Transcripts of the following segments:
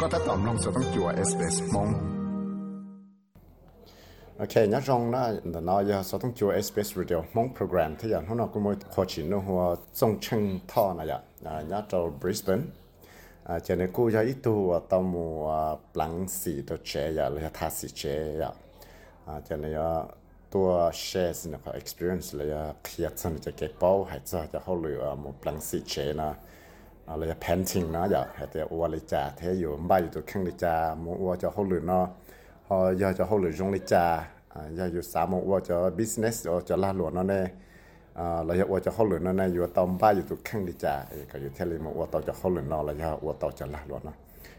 ก็ถ้าตอมลงสต้องจัว SBS มง ok nhớ rong na là nó giờ sau thông chúa SBS Radio mong program thì giờ nó cũng mới khó chịu nó hoa trong chân thọ này à nhớ cho Brisbane à cho nên cô giờ ít tu tao mua lăng xì đồ chế giờ là thà xì chế giờ à cho nên giờ tua share xin có experience là khi chân cho cái bao hay cho cho họ lựa một lăng xì chế na à là painting nó giờ hay là ua lấy trà thếอยู่bayอยู่ข้างlấy trà mua ua cho họ lựa nó họ giờ cho họ lựa dùng lấy trà à giờอยู่สามua cho อะไรจะแพนชิงเนาะอย่าแต่อวเลยจ่าเทอยู่บ้าอยู่ตัวข้างเลยจ่ามัวจะเขาหรือเนาะพอยากจะเขาหรือจงเลยจ่าอย่าอยู่สามมัวจะบิสเนสจะล่าหลวงเนาะเนี่ยเราจะอวจะเขาหรือเนาะเนี่ยอยู่ตอมบ้าอยู่ตัวข้างเลยจ่าก็อยู่เทเลยมัวต่อจะเขาหรือเนาะเราจะอวต่อจะล่าหลวงเนาะ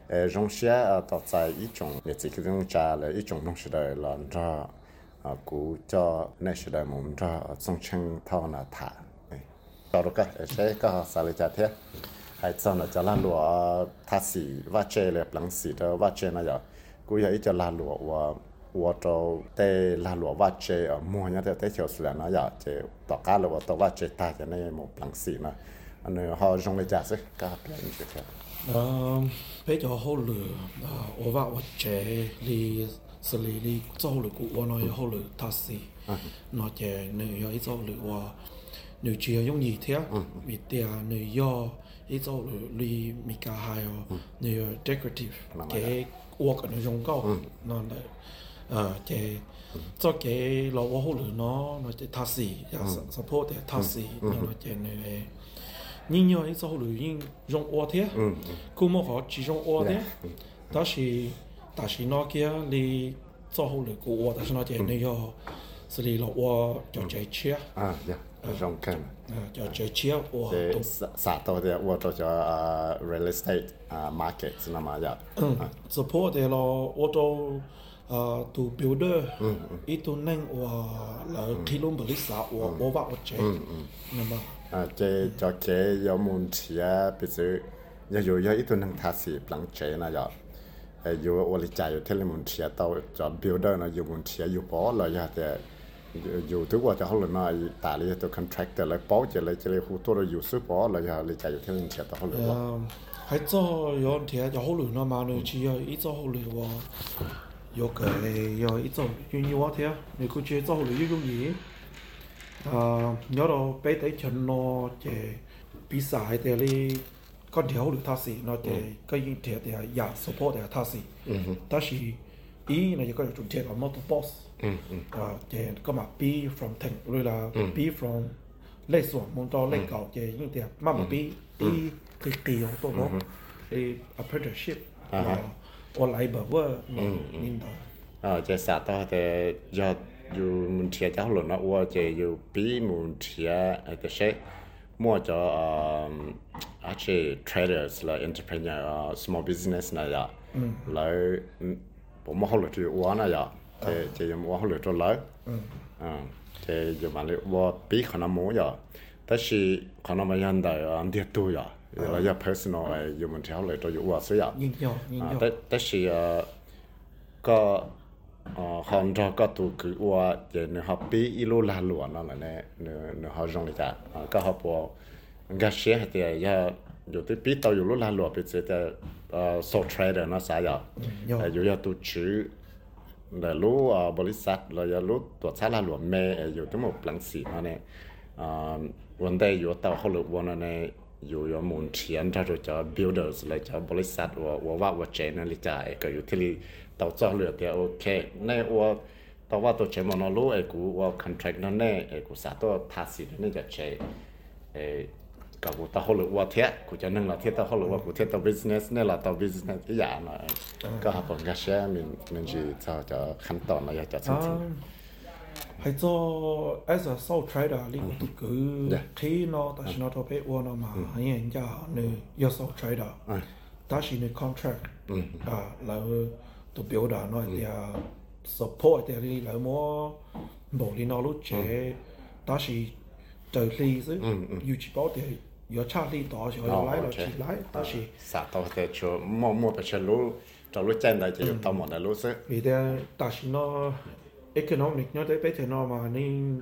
เออจงเสียต่อใจอีจงเนี่ยสิคือจงจ่าเลยอีจงต้องเสีด็จหลอนจ้ากูจะเนี่ยเสด็จมุมจะาจงเชิงท่อนาถาต่อรู้ก็ใช้ก็สาริจาเทีย hai sau nó cho là lúa thà xì và chè là lăng xì đó và chè này giờ cứ vậy cho là lúa và và cho tê là lúa và chè ở mua nhá theo tê chiều sửa nó giờ chè tọt cá lúa tọt và chè ta cho nên một lăng xì nó anh ấy họ dùng để trả sức cá biển như thế bây giờ họ lừa ở vào chè thì xử lý đi sau lửa của nói họ lừa thà xì nó chè nếu ấy sau lửa nếu chưa giống gì thế vì tiền nếu do 一做了你米加还有你要 decorative 给我可能用够，那的呃这。做给老我好了喏，那这他是也 support 的他是，那这呢。人要一做旅行用我的，古么好只用我的，但是但是那个你做好了个我，但是那件你要是你了我叫这车，啊 呀，中间啊叫这车我即都撒撒到啲我做咗啊 real estate 啊 market 那嘛呀，嗯 support 的咯，我都。呃，都 builder，itu neng 我了，提龙不里啥，我我把我这，那么。啊即就嘅有门词啊，比如有有有一段能塔是 blank 嘅那有。诶有我哋จ่ายอยู่ที่เลยมันเชีย到就 builder นะอยู่มันเชียอยู่ปอเลย呀แต่ อยู่ทุกว่าจะเขาเลยมาตาเลยตัว contractor เลยปอจะเลยจะเลยหูตัวเราอยู่ซื้อปอเลย呀เลยจ่ายอยู่ที่เลยเชียต่อเขาเลยว่า 呃，还早有天就好乱了嘛，你只要一早好乱哇，有个要一早愿意我天，你估计早好乱要容易。啊，有到俾底全咯，即比赛嘅你个条路他是，那即个已条嘅也 support 嘅他是，但是伊那就个仲贴个 motor boss， 嗯嗯，啊，即個嘛比 from tỉnh rồi là 停類啦，比 from 類似我們到類高即應啲，乜咪比比佢調到咯，誒 apprenticeship 啊，我嚟唔喎，明白。啊，即實到嘅要要門貼就論啦，我即要比門貼嘅些。mua cho um, actually traders là entrepreneur small business này ya, lấy, bố mà họ là chịu quá này ya, chế chế dùng hoa lửa cho lỡ chế dùng mà liệu hoa bí khả năng muốn giờ. Tất sự khả năng mà nhân đại ăn tiệt tu giờ. Là giờ personal ấy dùng mình theo lửa cho dùng hoa sử giờ. Tất tất sự có hòn trò có tụ cứ hoa chế nó học bí ilu là luôn nó là nè nó học rong lịch cả ờ, có học hoa gác xe thì giờ dù tới bí tàu dù lúc là lúa bị chế ta ờ, nó sai giờ. Ờ, dù giờ tụ chữ là lúc bờ lý sát là giờ lúc tuột sát là lúa mẹ rồi cái một lần xỉ mà này vấn đề rồi tàu họ lục vấn này rồi rồi muốn chiến ra rồi cho builders là cho bờ lý sát và và và và chế này là cái cái thì tàu cho lửa thì ok này và พราะว่าตัวเชมอนอลูเอกูว่าคอนแทคนั่นแน่เอกูสาตัวภาษีนั่นจะเชเอ าวันใดอยู่ต่อเขาหรือวันนั้นเนี่ยอยู่ยามุนเทียนถ้าเราจะ builders เลยจะบริษัทว่าว่าว่าว่าเจนนั่นเลยจ้ะก็อยู่ที่ tàu cho lừa thì ok nay wa tàu wa tôi chơi mà nó lú ai cú wa contract nó nè ai cú sao tôi thà xí nóจะchơi ai cả cú tàu hồ lừa wa thiệt cú cho nên là thiệt tàu hồ lừa wa cú thiệt tàu business nè là tàu business cái gì nóก็หาผลกระแสmình mình chỉ cho cho ขั้นตอนเราอยากจะสิ่งที่ 系做 as a sole trader 呢个都佢佢咯，但是我头俾我咯嘛，人家你要 sole trader，但是你 contract 啊，然后都表达那啲啊 support 啲你两么无理攞碌借，但是就你是要持保啲 要差啲多时候要来了起来，但是 sao tàu thì cho mua mua phải cho lú cho lú chân đây chỉ tàu một là lú sức vì thế但是呢 economic nó tới bây giờ nó mà nên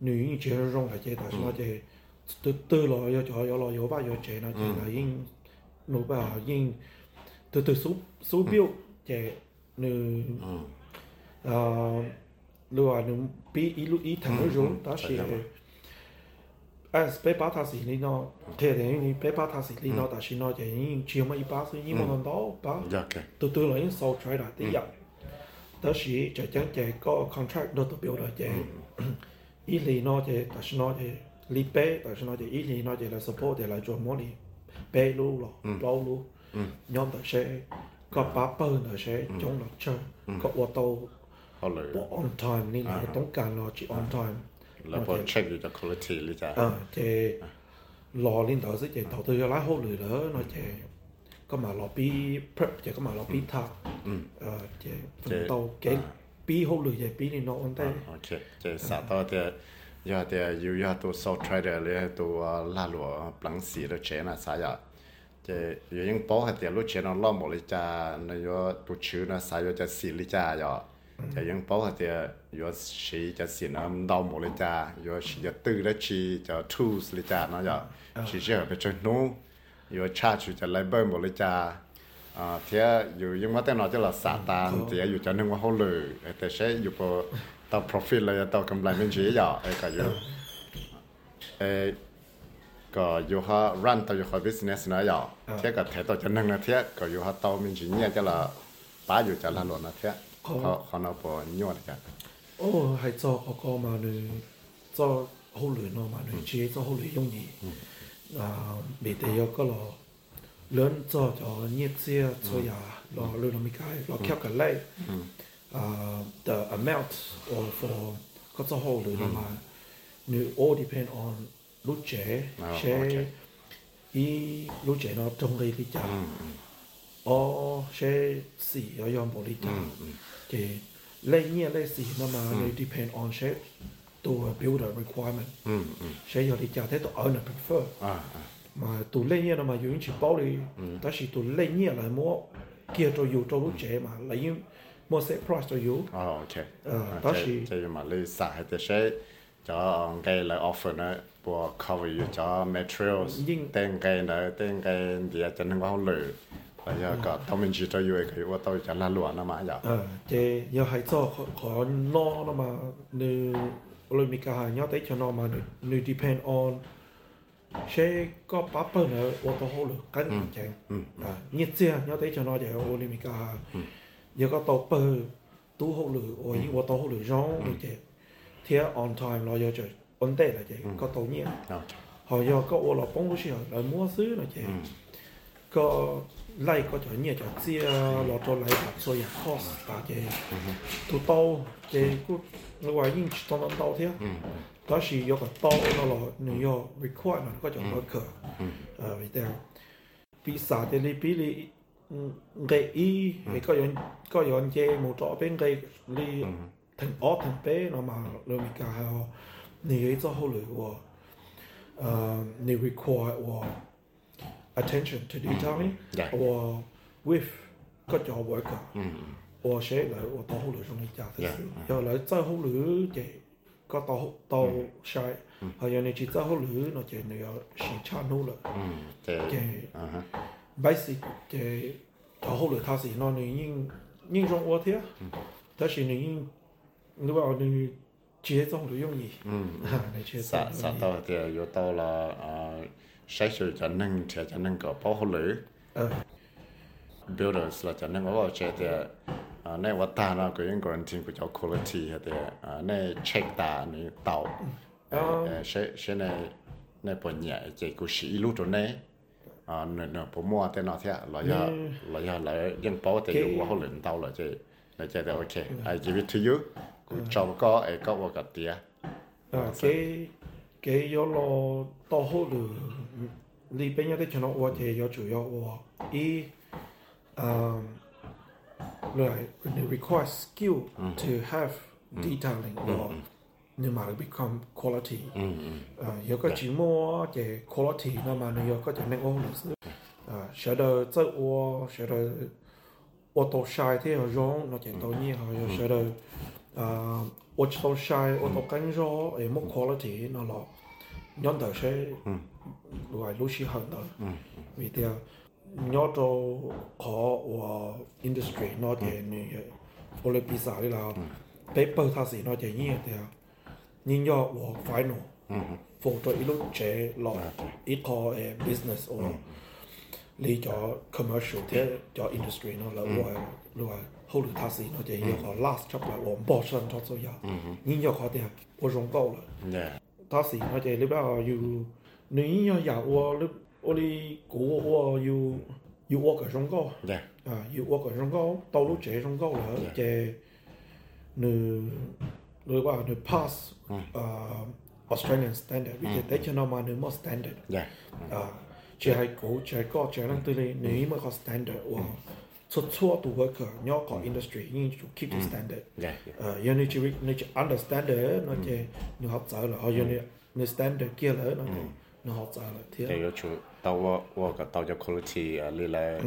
nữ chỉ rong là chế但是nó chế từ từ lo yo cho yo lo yo ba yo chế nó chế là yên nụ ba yên từ từ số số biểu chế nữ ờ lúc là nữ bị ý lúc ý thằng rồi đó là es bepatasi lino te de ni bepatasi lino da shi no je ni chi ma i ba su ni mo no ba tu tu lo in so try da ti ya da shi je je je go contract do to build je i li no je da shi no je li pe da shi no je i li no je la support de la jo mo ni pe lu lo lo lu nhóm da she có ba bơ da she chống lo chơi có ô tô on time ni là tống cả lo chỉ on time แล้วพอเช็คดูจากคุณภาพ落年頭先，然後到咗拉好嚟咯，我即咁埋落 B prep，即咁埋落 B 塔。嗯。啊，即唔到幾 B 好嚟就 B 你落安低。OK，เ殺到啲。ยาเพิ่มเจก็มารอบี้ท่าอืมเอ่อเจ๊ตัวเจ๊ปีหกเลยาเจอยู่ยาตัวซอฟทรเดเลยตัวลาหลัวหลังสีแล้วเชน่ะสายอะจะยังป้อห้เดียลูกเชนอ่ล่อหมดเลยจ้าในยอตัวชื้อะสายจะสีลิจ้าอ่อ จะยังป้อให้เดียอยู่สีจะสีน้ำดาวหมดเลยจ้าอยู่สีจะตื้อแล้วชีจะ tools เลยจ้านะอะสีเชื่อไปจนนู้อยู่ชาชูจะไล่เบิ้ลหมดเลยจ้า à thì อยู่ยังว่าแต่นอจะละสาตานที่อยู่จะนึกว่าเขาเลยแต่ใช้อยู่พอต่อ profit เลยต่อกำไรเป็นชีอะไอ้ก็อยู่เอ้ก็อยู่ฮะ run ต่ออยู่ฮะ business นะอะเที่ยก็แถต่อจะนึงนะเที่ยก็อยู่ฮะต่อเป็นชีเนี่ยจะละป้าอยู่จะละหลวนนะเที่ย 好，好那不你玩的家。哦，还做好个嘛呢，做好累咯嘛呢，只做好累用的。啊，没得要个咯，人做着业绩做呀，老老那么个，老巧个累。Uh, the amount or for có cho hồ lửa mà nếu all depend on lúc trẻ sẽ ý lúc trẻ nó trong đây thì chả. 哦，些事要用玻璃打，嘅類嘢類事，那麼你 depend on 些 to builder requirement，嗯嗯，些有啲家庭都 owner prefer，啊啊，嘛做類嘢啦嘛，用錢包你，但是做類嘢嚟冇，叫做要做到者嘛，嚟要冇 set price 就要，哦 OK，誒，但是即係嘛，你實係啲些，就嘅嚟 offer 咧。我 cover 咗 materials，但係咧，但係而家真係我好累。bây giờ ừ. có tao mình chỉ cho vui cái ô tô cho nó lúa nó mà giờ ờ thế giờ hãy cho có lo nó mà nữ Olympic hay nhau tới cho nó mà nữ depend on. Sẽ có bắp bơ nữa ô tô hồ lực cái gì chứ à nhiệt xe nhau tới cho nó giờ Olympic hay giờ có tàu bơ tú hồ lực ô ô tô hồ lực rong rồi chứ thế on time lo giờ chơi ổn tệ là chứ có tàu nhiệt họ giờ có ô lọ bông lúc nào lại mua ซื้อ là chứ có lấy có cho nhiều cho chia lo cho lấy đặt cho nhà cost cả chế tu tàu chế cứ người ngoài những tàu tàu tàu thế đó là có cái tàu nó là nếu có requirement có cho worker ờ vì thế bị sa để li bị li cái ý thì có yon có yon chế một chỗ bên cái li thành ớt thành bé nó mà rồi mình cả họ nếu cho hỗ lợi của they require or attention to detailing yeah. or with 個 job worker，我寫來我到後來中意加的是，要來再後來的個到到曬，還有你去再後來那就你要先查好了，對，不是的，到後來他是那你應應用我的，但是你應你話你接種的容易，嗯，你接種，啥啥到的有到了啊。sai sửa cho năng trẻ cho năng có bảo hộ lưới builders là cho năng có trẻ thì nè vật ta nó cái những còn tin của cháu quality thì nè check ta nè tàu sẽ sẽ nè nè bọn nhẹ chỉ của sĩ lúc rồi nè à nè nè bố mua thế nào thế là ya là ya là những bao thì dùng bao hồ lử tàu là chơi là chơi thì ok I give it to you cũng chọn có ai có vào cái tia okay 给有咯到后头，里边有的全都我提要主要我一，嗯，来 require skill to have detailing mm-hmm. or mm-hmm. nhưng mà become quality. À, có cái dạ. chữ mua thì quality nó mà nó có cái này ừ. uh, ô nữa. À, sau đó ô, sau đó ô thì họ rong nó chỉ tôi như họ sau đó được à ô tô sai ô tô cánh gió ở một quality nó là nhóm đời sẽ ngoài lúc xí hơn đó vì thế nhớ cho khó và industry nó thì như for le pizza đi là paper 它是 nó thì như thế nhưng nhớ và final for cho ít lúc chế là ít khó business or lý cho commercial thế cho industry nó là và là 后来它是nó thì như khó last job là 我保证它做呀nhưng nhớ khó thì 我用到了 yeah 它是nó thì lúc đó you 你要呀我你我的股我要要我个上高 yeah 啊，要我个上高，到到这上高啦，即你你话你 pass 啊 Australian standard，或者你见到嘛你冇 standard yeah 啊，即系高即系高，即系对你你冇个 standard 哇， so chua to worker nyo ko industry you need to keep the standard yeah, yeah. Uh, you need to understand the nó che nyo học sao là you need the standard kia là nó nó học sao là thế thì chú tao wo wo ka tao cho quality lư lại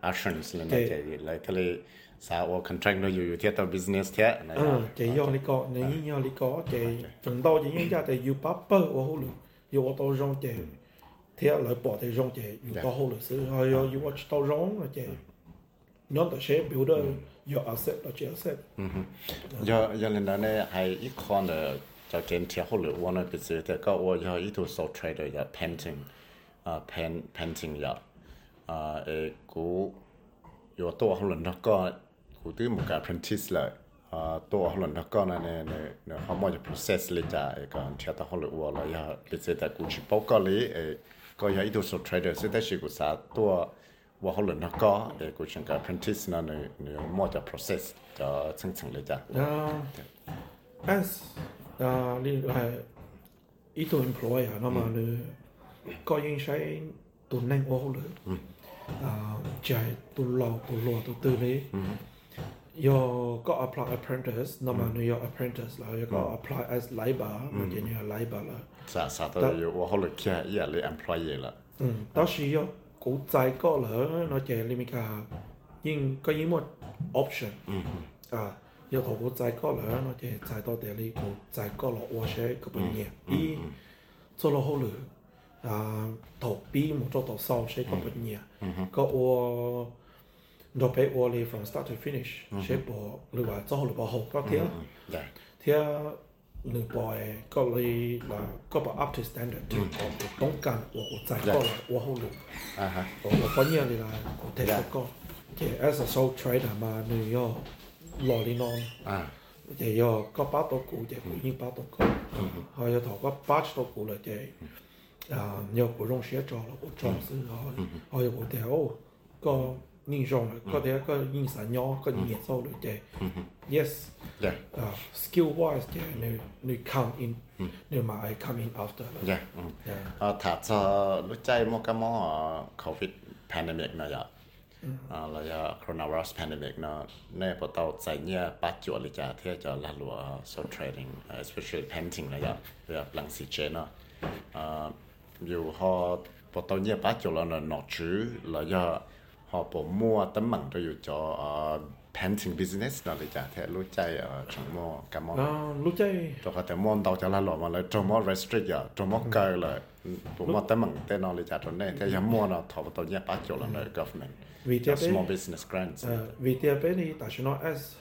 actions lên này lại thế là sa wo contract nó อยู่อยู่ที่ tao business thế này thì yo lý có này yo lý có thì phần tao chỉ những cái thì you paper wo hồ lu yo tao rong thì thế là bỏ thì rong you có hồ lu sự hay yo watch tao rong là thì not ashamed builder mm. you accept that you accept mhm ja ja len da ne hai i kon de ja gen tia ho le one of the the got what ya i to so trader ya painting uh pen painting ya uh e ku yo to ho len da ka ku ti mo ka apprentice la uh to ho len da ka na ne ne ne how much process le ja e ka tia ta ho le wa la ya le se ta ku chi pau ka le e ko ya i to so trader se ta shi ku sa to ว่าเขาเลยนักก็เด็กกูเชิงกับ apprentice นั่นเนี่ยเนี่ยมั่วจะ process จะซึ่งซึ่งเลยจ้ะอ่า ờ, as ờ, อ่านี่ไอ้อีตัว ờ, employee อะนั่นมาเลยก็ยังใช้ตัวนั่งโอ้เลยอ่าใจตัวหลอกตัวหลอกตัวตื่นเลย your got apply apprentice no mà nó your apprentice là your got apply as labor mà chỉ như labor là sa sa đó your họ là kia ý là employee là. Ừ đó là your วอยู่ว่าเขาหลุดแค่อย่าเลย employee ละ อืม当时有股债嗰咧，我就你咪讲应个应乜 option，啊，有投股债嗰咧，我就债到地你股债嗰落我写嗰本嘢，伊做落好了，啊，投币冇做到少写嗰本嘢，个我。我俾我哋 from start to finish，写部你话做好你 นึ่งปอยก็เลยนะก็บอก up to standard ที่ผมต้องการว่าใจก็ว่าห้องหนึ่งอ่าฮะผมก็เนี่ยเลยนะผมเทสก็เจ as a sole trader มาหนึ่งย่อหล่อลีนอนอ่าเจย่อก็ป้าตัวกูเจกูยิ่งป้าตัวกูเฮ้ยถอก็ป้าตัวกูเลยเจอ่าย่อกูลงเสียจอแล้วกูจอซื้อเขาเฮ้ยกูเดี๋ยวก็ nižom, kot je rekel in za njo, kot njezov ljudje. Yes. Yeah. Uh, skill wise, they, they, they come in, they might come in after. Yeah. Mm. Yeah. Uh, ถ้าจะรู้ใจมกมอ COVID pandemic นะยะแล้วยะ coronavirus pandemic นะในปตอใจเนี่ยปัจจุบันจะเที่จะลาลัว so trading especially painting นะยะแบบหลังสีเจนะอยู่หอปตอเนี่ยปัจจุบันนอจื้อแล้วยะ họ bỏ mua tấm mảng rồi cho uh, painting business là lấy trả thế lúc chơi ở trong mò cả mò lúc chơi rồi có thể mò tàu cho là lọ mà lấy trong mò restrict giờ. Trong mò cơ là bộ mua tấm mảng ờ, ừ. tên nó lấy trả trong này thế dám mua nó thọ tàu nhà bác chỗ là ừ. nơi government. Vì thế small business grants. Ờ, vì thế bên này tại sao nó as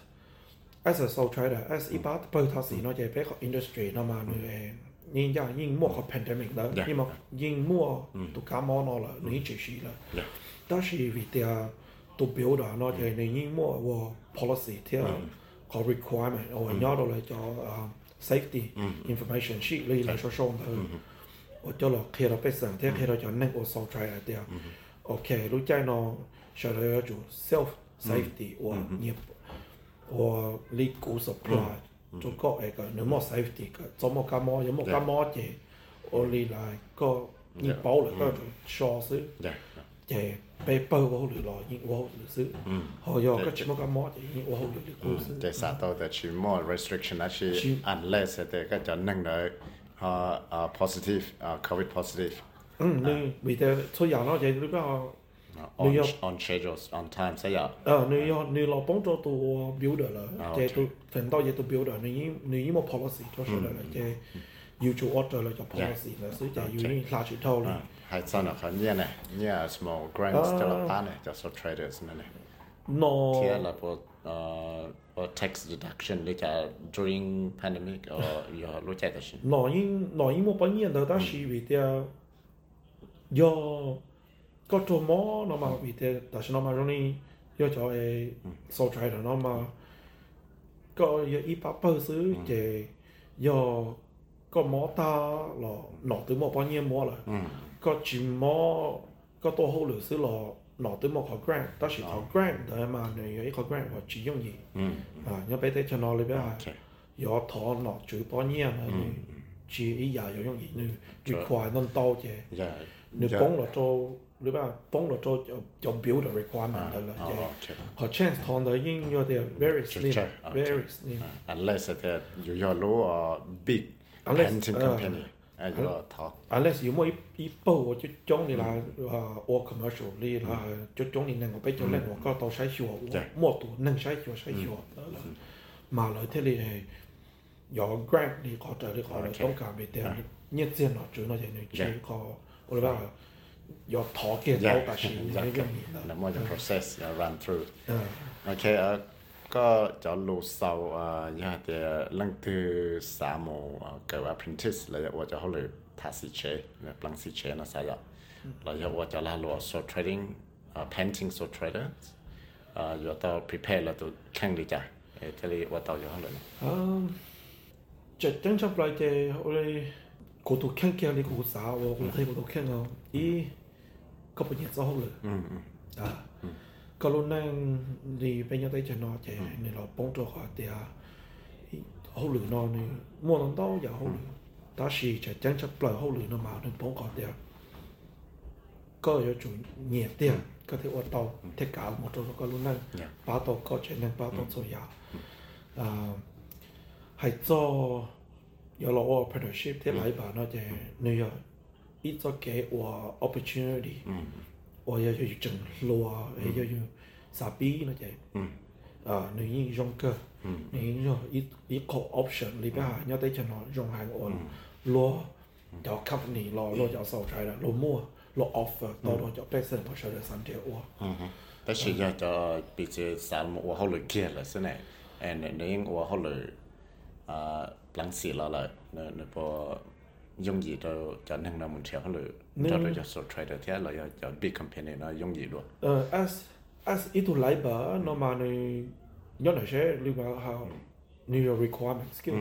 as a sole trader as ít bát bởi thà gì nó chạy bên industry nó mà người 人家已经摸好 pandemic 了，你嘛已经摸都感冒了，你就是了。là Yeah. đó là vì thế tụ biểu đó nó chỉ người nhưng mua và policy theo có requirement or nhớ đó là cho uh, safety information sheet lấy lại cho xong thôi 我叫了开了被省，天开了叫那个烧出来的呀。OK，如在呢，晓得要做 self safety，我也我你股 supply 做个诶个你冇 safety 个，做冇感冒有冇感冒嘅，我你来个你保了个就 short 是 dạ 嘅，被保我嚟咯，因我是，好有个全部感冒嘅，因我嚟的股是。 để sao tàu để chỉ more restriction là chỉ Chỉ- unless để cái cho năng đợi họ uh, positive uh, covid positive 嗯，你为咗出游咯，就你比较。 uh, on New York. on schedules on time 所以啊呃，你要你老帮咗到 builder 啦，即系到分到嘢到 builder，你已你已冇 policy 咗出嚟啦，即系 Yêu chủ order là cho policy là sử cho yêu ni là chỉ thâu là hay sao nó khó nhẹ này. Nhẹ small grants cho là ta này cho số traders này nó thì là bộ uh, tax deduction để cho during pandemic or your chạy đó nó in nó in bao nhiêu đó ta chỉ vì theo do có chỗ mỏ nó mà vì theo ta chỉ nó mà rồi do cho ấy số trader nó mà có ít bắp bơ xứ để do có mỏ ta là nó từ một bao nhiêu mỏ là có chỉ mỏ có tổ hậu lửa xứ là nó từ một cái grant đó là cái grant đấy mà này cái grant và chỉ dùng gì à nhớ bây giờ cho nó lấy bây giờ có thọ nó chủ bao nhiêu mà chỉ ý giờ có dùng gì nữa require nó to chứ nếu bóng là cho nếu mà bóng là cho cho build a requirement là chứ họ chance thọ đó nhưng do they very slim very slim unless that you your low big Handsome company. 哎，就淘。Unless 有冇一一步我就將你啦，啊，我 commercial ừ. ừ. dạ. ừ. mà lời thế này do grant đi có trợ đi có là tông cả bị tiền dạ. nhất tiền nó chứ nó chỉ nó dạ. chỉ có rồi bảo do thọ kia thọ cả sự này cái gì là một process uh, run through. Okay uh, có cho lô sau à nhà thì lần thứ sáu mù cái apprentice là giờ cho họ lừa thà sĩ chế bằng sĩ chế nó sao là giờ cho là lô short trading painting short trader à tao prepare là tụi khăn đi chả thế tao giờ họ lừa chắc chắn trong lại thì họ lừa cổ tụ khăn kia đi cổ sáu cổ thấy cổ tụ khăn không ý có bao nhiêu sao họ lừa à Corona thì bây giờ tới cho nó chạy ừ. nên là bóng cho họ thì hậu lửa nó nên mua nó đâu giờ hậu lửa ta chỉ chạy chẳng chấp lời hậu lửa nó mà nên bóng họ thì có ở chủ nhẹ tiền ừ. có thể ở tàu ừ. thế cả một trong Corona. Dạ. Ba tàu có chạy nên ba tàu số à. à Hay cho giờ là ở partnership thế lại bà nó chạy ít cho cái opportunity. 我要要整路啊，要要傻逼那就，啊你用个，你用一一个 option 里边有啲就攞用系我攞就 company 攞攞就收财啦，攞mua 攞 offer 到到就 percent 我收咗三条哇。嗯哼，但是要就比起三我好累get 了是呢，哎，那那因我好累啊，冷死了了，那那不 容易就就能那门条好累，就就就 so trader 天了要要 big company 那容易咯。 Uh, as as itu labor no mà này nhớ là sẽ liên quan how new requirement skill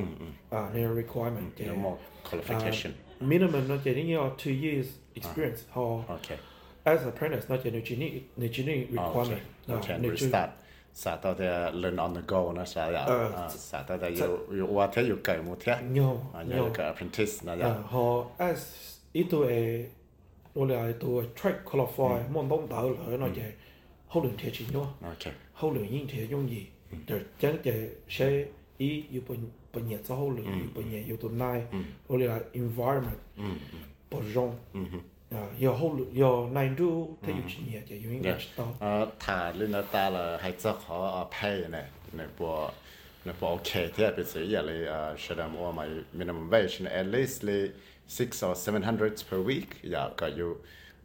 à new requirement No more qualification. minimum nó chỉ như two years experience họ Okay. as apprentice nó chỉ chỉ ní ní chỉ ní requirement Okay, we start sata thì learn on the go na sa ya. Ờ. À, sata thì yo yo qua te yo kai mo te nhiều nhiều cái apprentice na ya. Ờ, ho as itu e ole là tu track qualify ừ. mon dong dao le nói je ừ. hou luen thế chỉ yo okay hou luen yin tie gì? Yi de chang je she i yu pen nhiệt sau zao le yu nhiệt ye tuần này nai. Ừ. Là environment. Po jong à yêu hậu lượng yêu này đu thế yêu chỉ nhiệt thì yêu những cái đó 呃，他领导大了还只好啊配呢，那不那不 OK，这边是也嘞呃，是的，我们 minimum wage at least 嘞 six or seven hundreds per week，呀，个有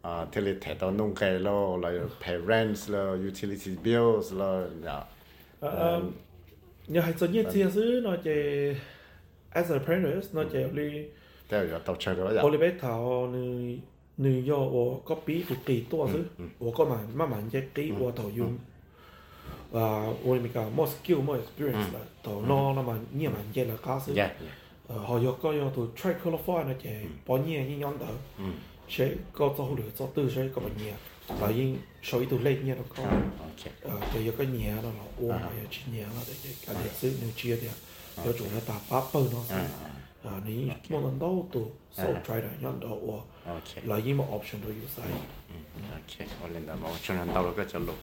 啊，这里提到弄改咯，来 pay rents 咯，utility bills 咯，呀， nhưng hay cho nhiệt thì xứ nó chỉ as an apprentice nó chỉ đi แต่要到车了呀我，里边头你 你要我个比不给多是，我个慢慢慢也给我头用。啊，我咪讲 more skill more experience 啦，头脑那么你慢也啦，假使，呃，好要个要做 track 了快那些，把你你养到，些个做好了做对些个把你，把因所以都累你了个，呃，对要个你了咯，我嘛要去你了，对，个也是牛鸡的，要做那大把本咯，啊，你莫能到都，手拽的养到我。落依冇 option 都用曬。嗯，OK，我諗下，冇 option 就 download。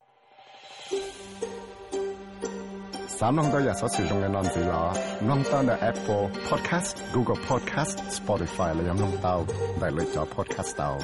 所使用嘅電子佬，網站嘅 Apple Podcast、Google Podcast、Spotify 嚟用 download podcast 到。